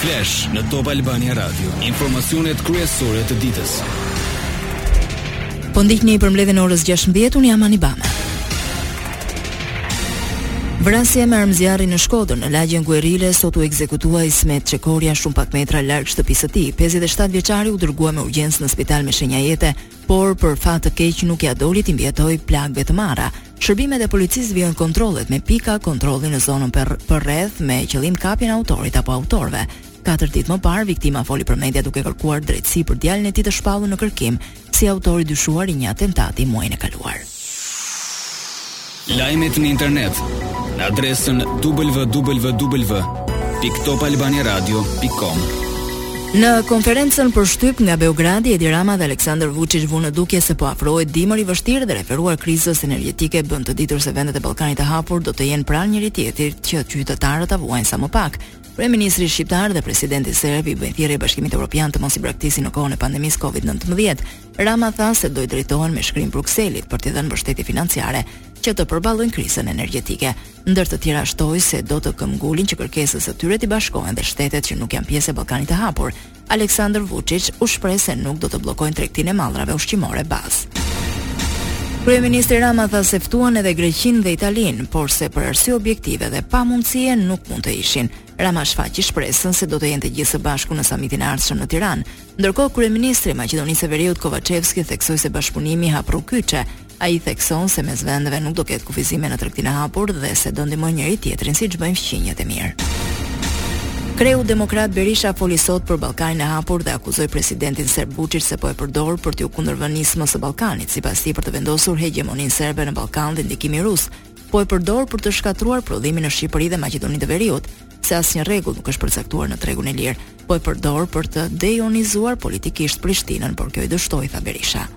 Flash në Top Albania Radio, informacionet kryesore të ditës. Po ndiqni përmbledhjen e orës 16:00 unë jam Anibame. Vrasje me armë zjarri në Shkodër, në lagjen Guerrile, sot u ekzekutua Ismet Çekorja shumë pak metra larg shtëpisë së tij. 57 vjeçari u dërgua me urgjencë në spital me shenja jete, por për fat të keq nuk ia doli t'i mbijetojë plagëve të marra. Shërbimet e policisë vijojnë kontrollet me pika kontrolli në zonën përreth me qëllim kapjen e autorit apo autorëve. Katër ditë më parë, viktima foli për media duke kërkuar drejtësi për djalin e tij të shpallur në kërkim si autor i dyshuar i një atentati muajin e kaluar. Lajmet në internet në adresën www.topalbaniaradio.com. Në konferencën për shtyp nga Beogradi, Edi Rama dhe Aleksandar Vuçiq vunë në dukje se po afrohet dimër i vështirë dhe referuar krizës energjetike bënë të ditur se vendet e Ballkanit të Hapur do të jenë pranë njëri-tjetrit që qytetarët ta vuajnë sa më pak. Kryeministri shqiptar dhe presidenti serb i bënë thirrje Bashkimit Evropian të mos i braktisë si në kohën e pandemisë Covid-19, Rama tha se do i drejtohen me shkrim Brukselit për t'i dhënë mbështetje financiare që të përballojnë krizën energjetike. Ndër të tjera shtoi se do të këmbëngulin që kërkesës së tyre t'i bashkohen dhe shtetet që nuk janë pjesë e Ballkanit të Hapur. Aleksandar Vuçiç u shpreh se nuk do të bllokojnë tregtinë e mallrave ushqimore bazë. Kryeministri Rama tha se ftuan edhe Greqinë dhe Italinë, por se për arsye objektive dhe pamundësie nuk mund të ishin. Rama shfaqi shpresën se do të jenë të gjithë së bashku në samitin e ardhshëm në Tiranë. Ndërkohë, kryeministri i Maqedonisë së Veriut Kovaçevski theksoi se bashkëpunimi hap rrugë kyçe. Ai thekson se mes vendeve nuk do ketë kufizime në tregtinë e hapur dhe se do ndihmojnë njëri-tjetrin siç bëjnë fqinjët e mirë. Kreu demokrat Berisha foli sot për Ballkanin e Hapur dhe akuzoi presidentin serb Vuçiç se po e përdor për t'iu kundërvënë nismës së Ballkanit, sipas tij për të vendosur hegjemoninë serbe në Ballkan dhe ndikimin rus. po e përdor për të shkatërruar prodhimin në Shqipëri dhe Maqedoni të Veriut, se asnjë rregull nuk është përcaktuar në tregun e lirë, po e përdor për të defaktorizuar politikisht Prishtinën, por kjo i dështoi tha Berisha.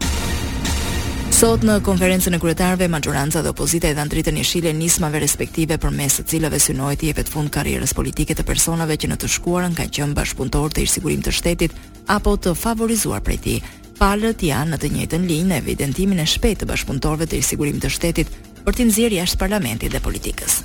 Sot në konferencën e kryetarëve maxhoranca dhe opozita i dhanë dritën jeshile nismave respektive përmes të cilave synohet t'i jepet fund karrierës politike të personave që në të shkuarën kanë qenë bashkëpunëtorë të ish-sigurimit të shtetit apo të favorizuar prej tij. Palët janë në të njëjtën linjë në evidentimin e shpejtë të bashkëpunëtorëve të ish-sigurimit të shtetit për t'i nxjerrë jashtë parlamentit dhe politikës.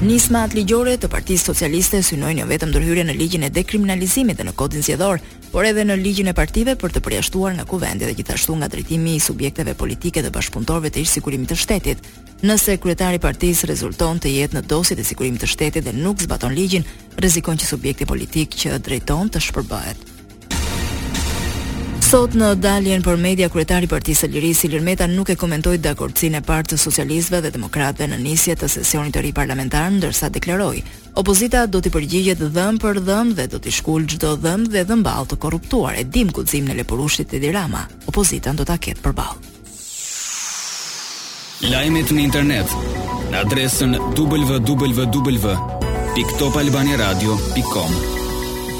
Nismat ligjore të Partisë Socialiste synojnë jo vetëm ndërhyrje në ligjin e dekriminalizimit dhe në kodin zgjedhor, por edhe në ligjin e partive për të përjashtuar nga kuvendi dhe gjithashtu nga drejtimi i subjekteve politike të bashkëpunëtorëve të ish-sigurimit të shtetit. Nëse kryetari i partisë rezulton të jetë në dosjet e sigurimit të shtetit dhe nuk zbaton ligjin, rrezikon që subjekti politik që drejton të shpërbëhet. Sot në daljen për media kryetari i Partisë së Lirisë Ilir Meta nuk e komentoi dakordësinë e parë të socialistëve dhe demokratëve në nisje të sesionit të ri parlamentar, ndërsa deklaroi: "Opozita do t'i përgjigjet dhëmb për dhëmb dhe do t'i shkulë çdo dhëmb dhe dhëmballë të korruptuar. E dimë guximin e lepurushit Edi Rama. Opozitën do ta ketë përballë." Lajmet në internet në adresën www.topalbaniaradio.com.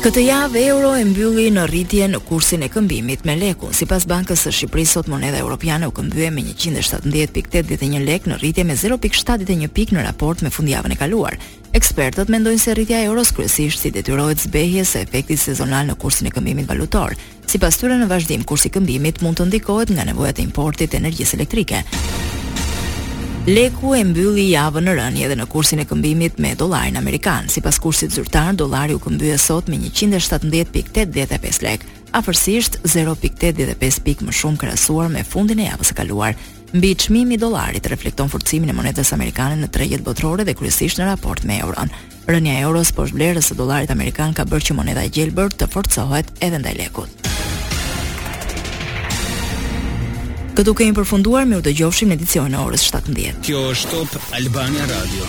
Këtë javë euro e mbylli në rritje në kursin e këmbimit me lekun. Sipas Bankës së Shqipërisë sot monedha europiane u këmbye me 117.81 lek në rritje me 0.71 pikë në raport me fundjavën e kaluar. Ekspertët mendojnë se rritja e euros kryesisht i detyrohet zbehjes së efektit sezonal në kursin e këmbimit valutor. Sipas tyre në vazhdim kursi i këmbimit mund të ndikohet nga nevojat e importit të energjisë elektrike. Leku e mbylli javën në rënie edhe në kursin e këmbimit me dollarin amerikan. Sipas kursit zyrtar, dollari u këmbye sot me 117.85 lek, afërsisht 0.85 pikë më shumë krahasuar me fundin e javës së kaluar. Mbiçmimi i dollarit reflekton forcimin e monedhës amerikane në tregjet botërore dhe kryesisht në raport me euron. Rënia e euros poshtë vlerës së dollarit amerikan ka bërë që monedha e gjelbër të forcohet edhe ndaj lekut. Këtu kemi përfunduar, mirudëgjofshim në edicionin e orës 17. Kjo është Top Albania Radio.